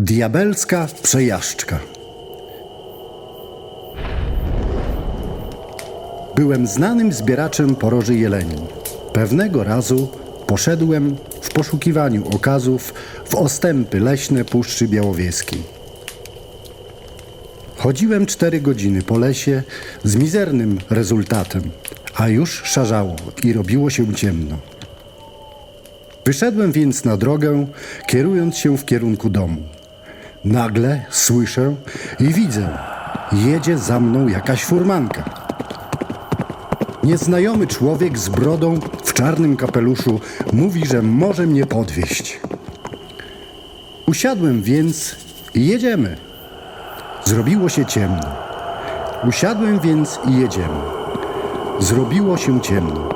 Diabelska przejażdżka. Byłem znanym zbieraczem poroży jeleni. Pewnego razu poszedłem w poszukiwaniu okazów w ostępy leśne Puszczy Białowieskiej. Chodziłem cztery godziny po lesie z mizernym rezultatem, a już szarzało i robiło się ciemno. Wyszedłem więc na drogę, kierując się w kierunku domu. Nagle słyszę i widzę, jedzie za mną jakaś furmanka. Nieznajomy człowiek z brodą w czarnym kapeluszu mówi, że może mnie podwieźć. Usiadłem więc i jedziemy. Zrobiło się ciemno. Usiadłem więc i jedziemy. Zrobiło się ciemno.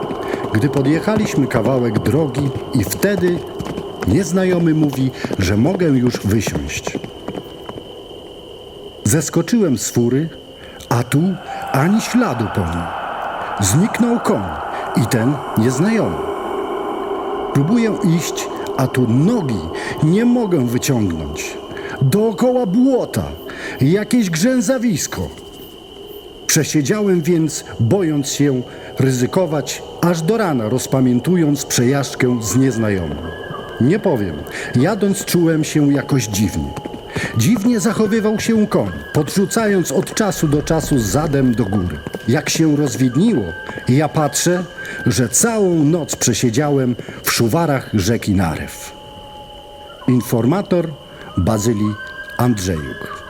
Gdy podjechaliśmy kawałek drogi i wtedy nieznajomy mówi, że mogę już wysiąść. Zeskoczyłem z fury, a tu ani śladu po nim. Zniknął koń i ten nieznajomy. Próbuję iść, a tu nogi nie mogę wyciągnąć. Dookoła błota, jakieś grzęzawisko. Przesiedziałem więc, bojąc się ryzykować, aż do rana rozpamiętując przejażdżkę z nieznajomym. Nie powiem, jadąc czułem się jakoś dziwnie. Dziwnie zachowywał się koń, podrzucając od czasu do czasu zadem do góry. Jak się rozwidniło, ja patrzę, że całą noc przesiedziałem w szuwarach rzeki Narew. Informator Bazylii Andrzejuk.